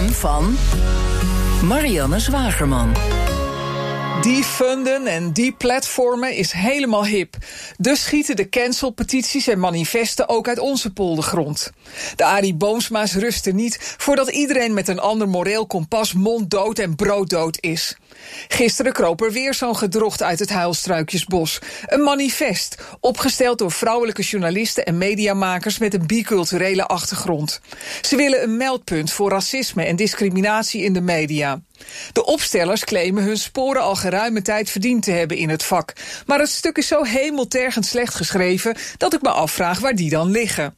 van Marianne Zwagerman. Defunden en deplatformen is helemaal hip. Dus schieten de cancelpetities en manifesten ook uit onze poldergrond. De Arie Boomsma's rusten niet voordat iedereen met een ander moreel kompas monddood en brooddood is. Gisteren kroop er weer zo'n gedrocht uit het Huilstruikjesbos. Een manifest, opgesteld door vrouwelijke journalisten en mediamakers met een biculturele achtergrond. Ze willen een meldpunt voor racisme en discriminatie in de media. De opstellers claimen hun sporen al geruime tijd verdiend te hebben in het vak. Maar het stuk is zo hemeltergend slecht geschreven dat ik me afvraag waar die dan liggen.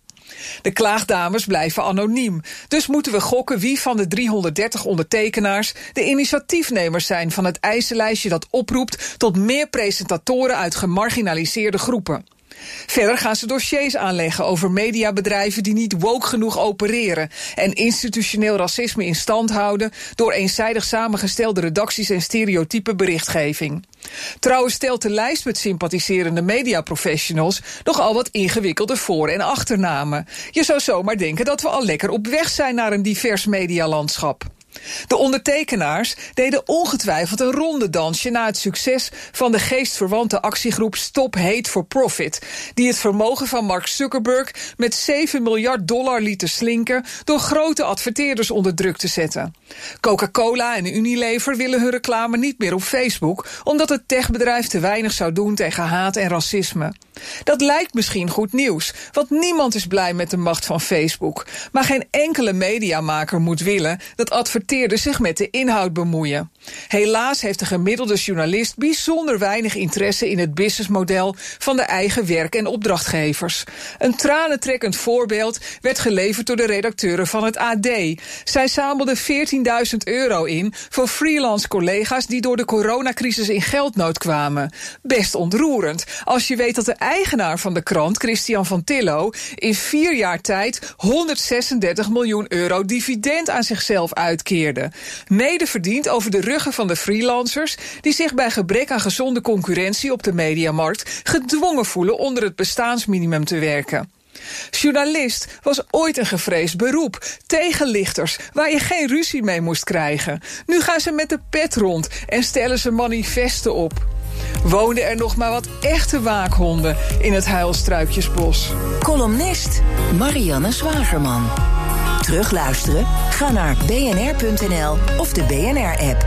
De klaagdames blijven anoniem. Dus moeten we gokken wie van de 330 ondertekenaars de initiatiefnemers zijn van het eisenlijstje dat oproept tot meer presentatoren uit gemarginaliseerde groepen. Verder gaan ze dossiers aanleggen over mediabedrijven die niet woke genoeg opereren en institutioneel racisme in stand houden door eenzijdig samengestelde redacties en stereotype berichtgeving. Trouwens stelt de lijst met sympathiserende mediaprofessionals nogal wat ingewikkelde voor- en achternamen. Je zou zomaar denken dat we al lekker op weg zijn naar een divers medialandschap. De ondertekenaars deden ongetwijfeld een rondedansje na het succes van de geestverwante actiegroep Stop Hate for Profit, die het vermogen van Mark Zuckerberg met 7 miljard dollar liet slinken door grote adverteerders onder druk te zetten. Coca-Cola en Unilever willen hun reclame niet meer op Facebook, omdat het techbedrijf te weinig zou doen tegen haat en racisme. Dat lijkt misschien goed nieuws, want niemand is blij met de macht van Facebook. Maar geen enkele mediamaker moet willen dat adverteerders zich met de inhoud bemoeien. Helaas heeft de gemiddelde journalist bijzonder weinig interesse in het businessmodel van de eigen werk- en opdrachtgevers. Een tranentrekkend voorbeeld werd geleverd door de redacteuren van het AD. Zij zamelden 14.000 euro in voor freelance collega's die door de coronacrisis in geldnood kwamen. Best ontroerend als je weet dat de eigenaar van de krant, Christian van Tillo, in vier jaar tijd 136 miljoen euro dividend aan zichzelf uitkeerde. Mede verdiend over de ruggen van de freelancers die zich bij gebrek aan gezonde concurrentie op de mediamarkt gedwongen voelen onder het bestaansminimum te werken. Journalist was ooit een gevreesd beroep. Tegenlichters, waar je geen ruzie mee moest krijgen. Nu gaan ze met de pet rond en stellen ze manifesten op. Woonden er nog maar wat echte waakhonden in het Huilstruikjesbos. Columnist Marianne Zwagerman. Terugluisteren? Ga naar bnr.nl of de BNR-app.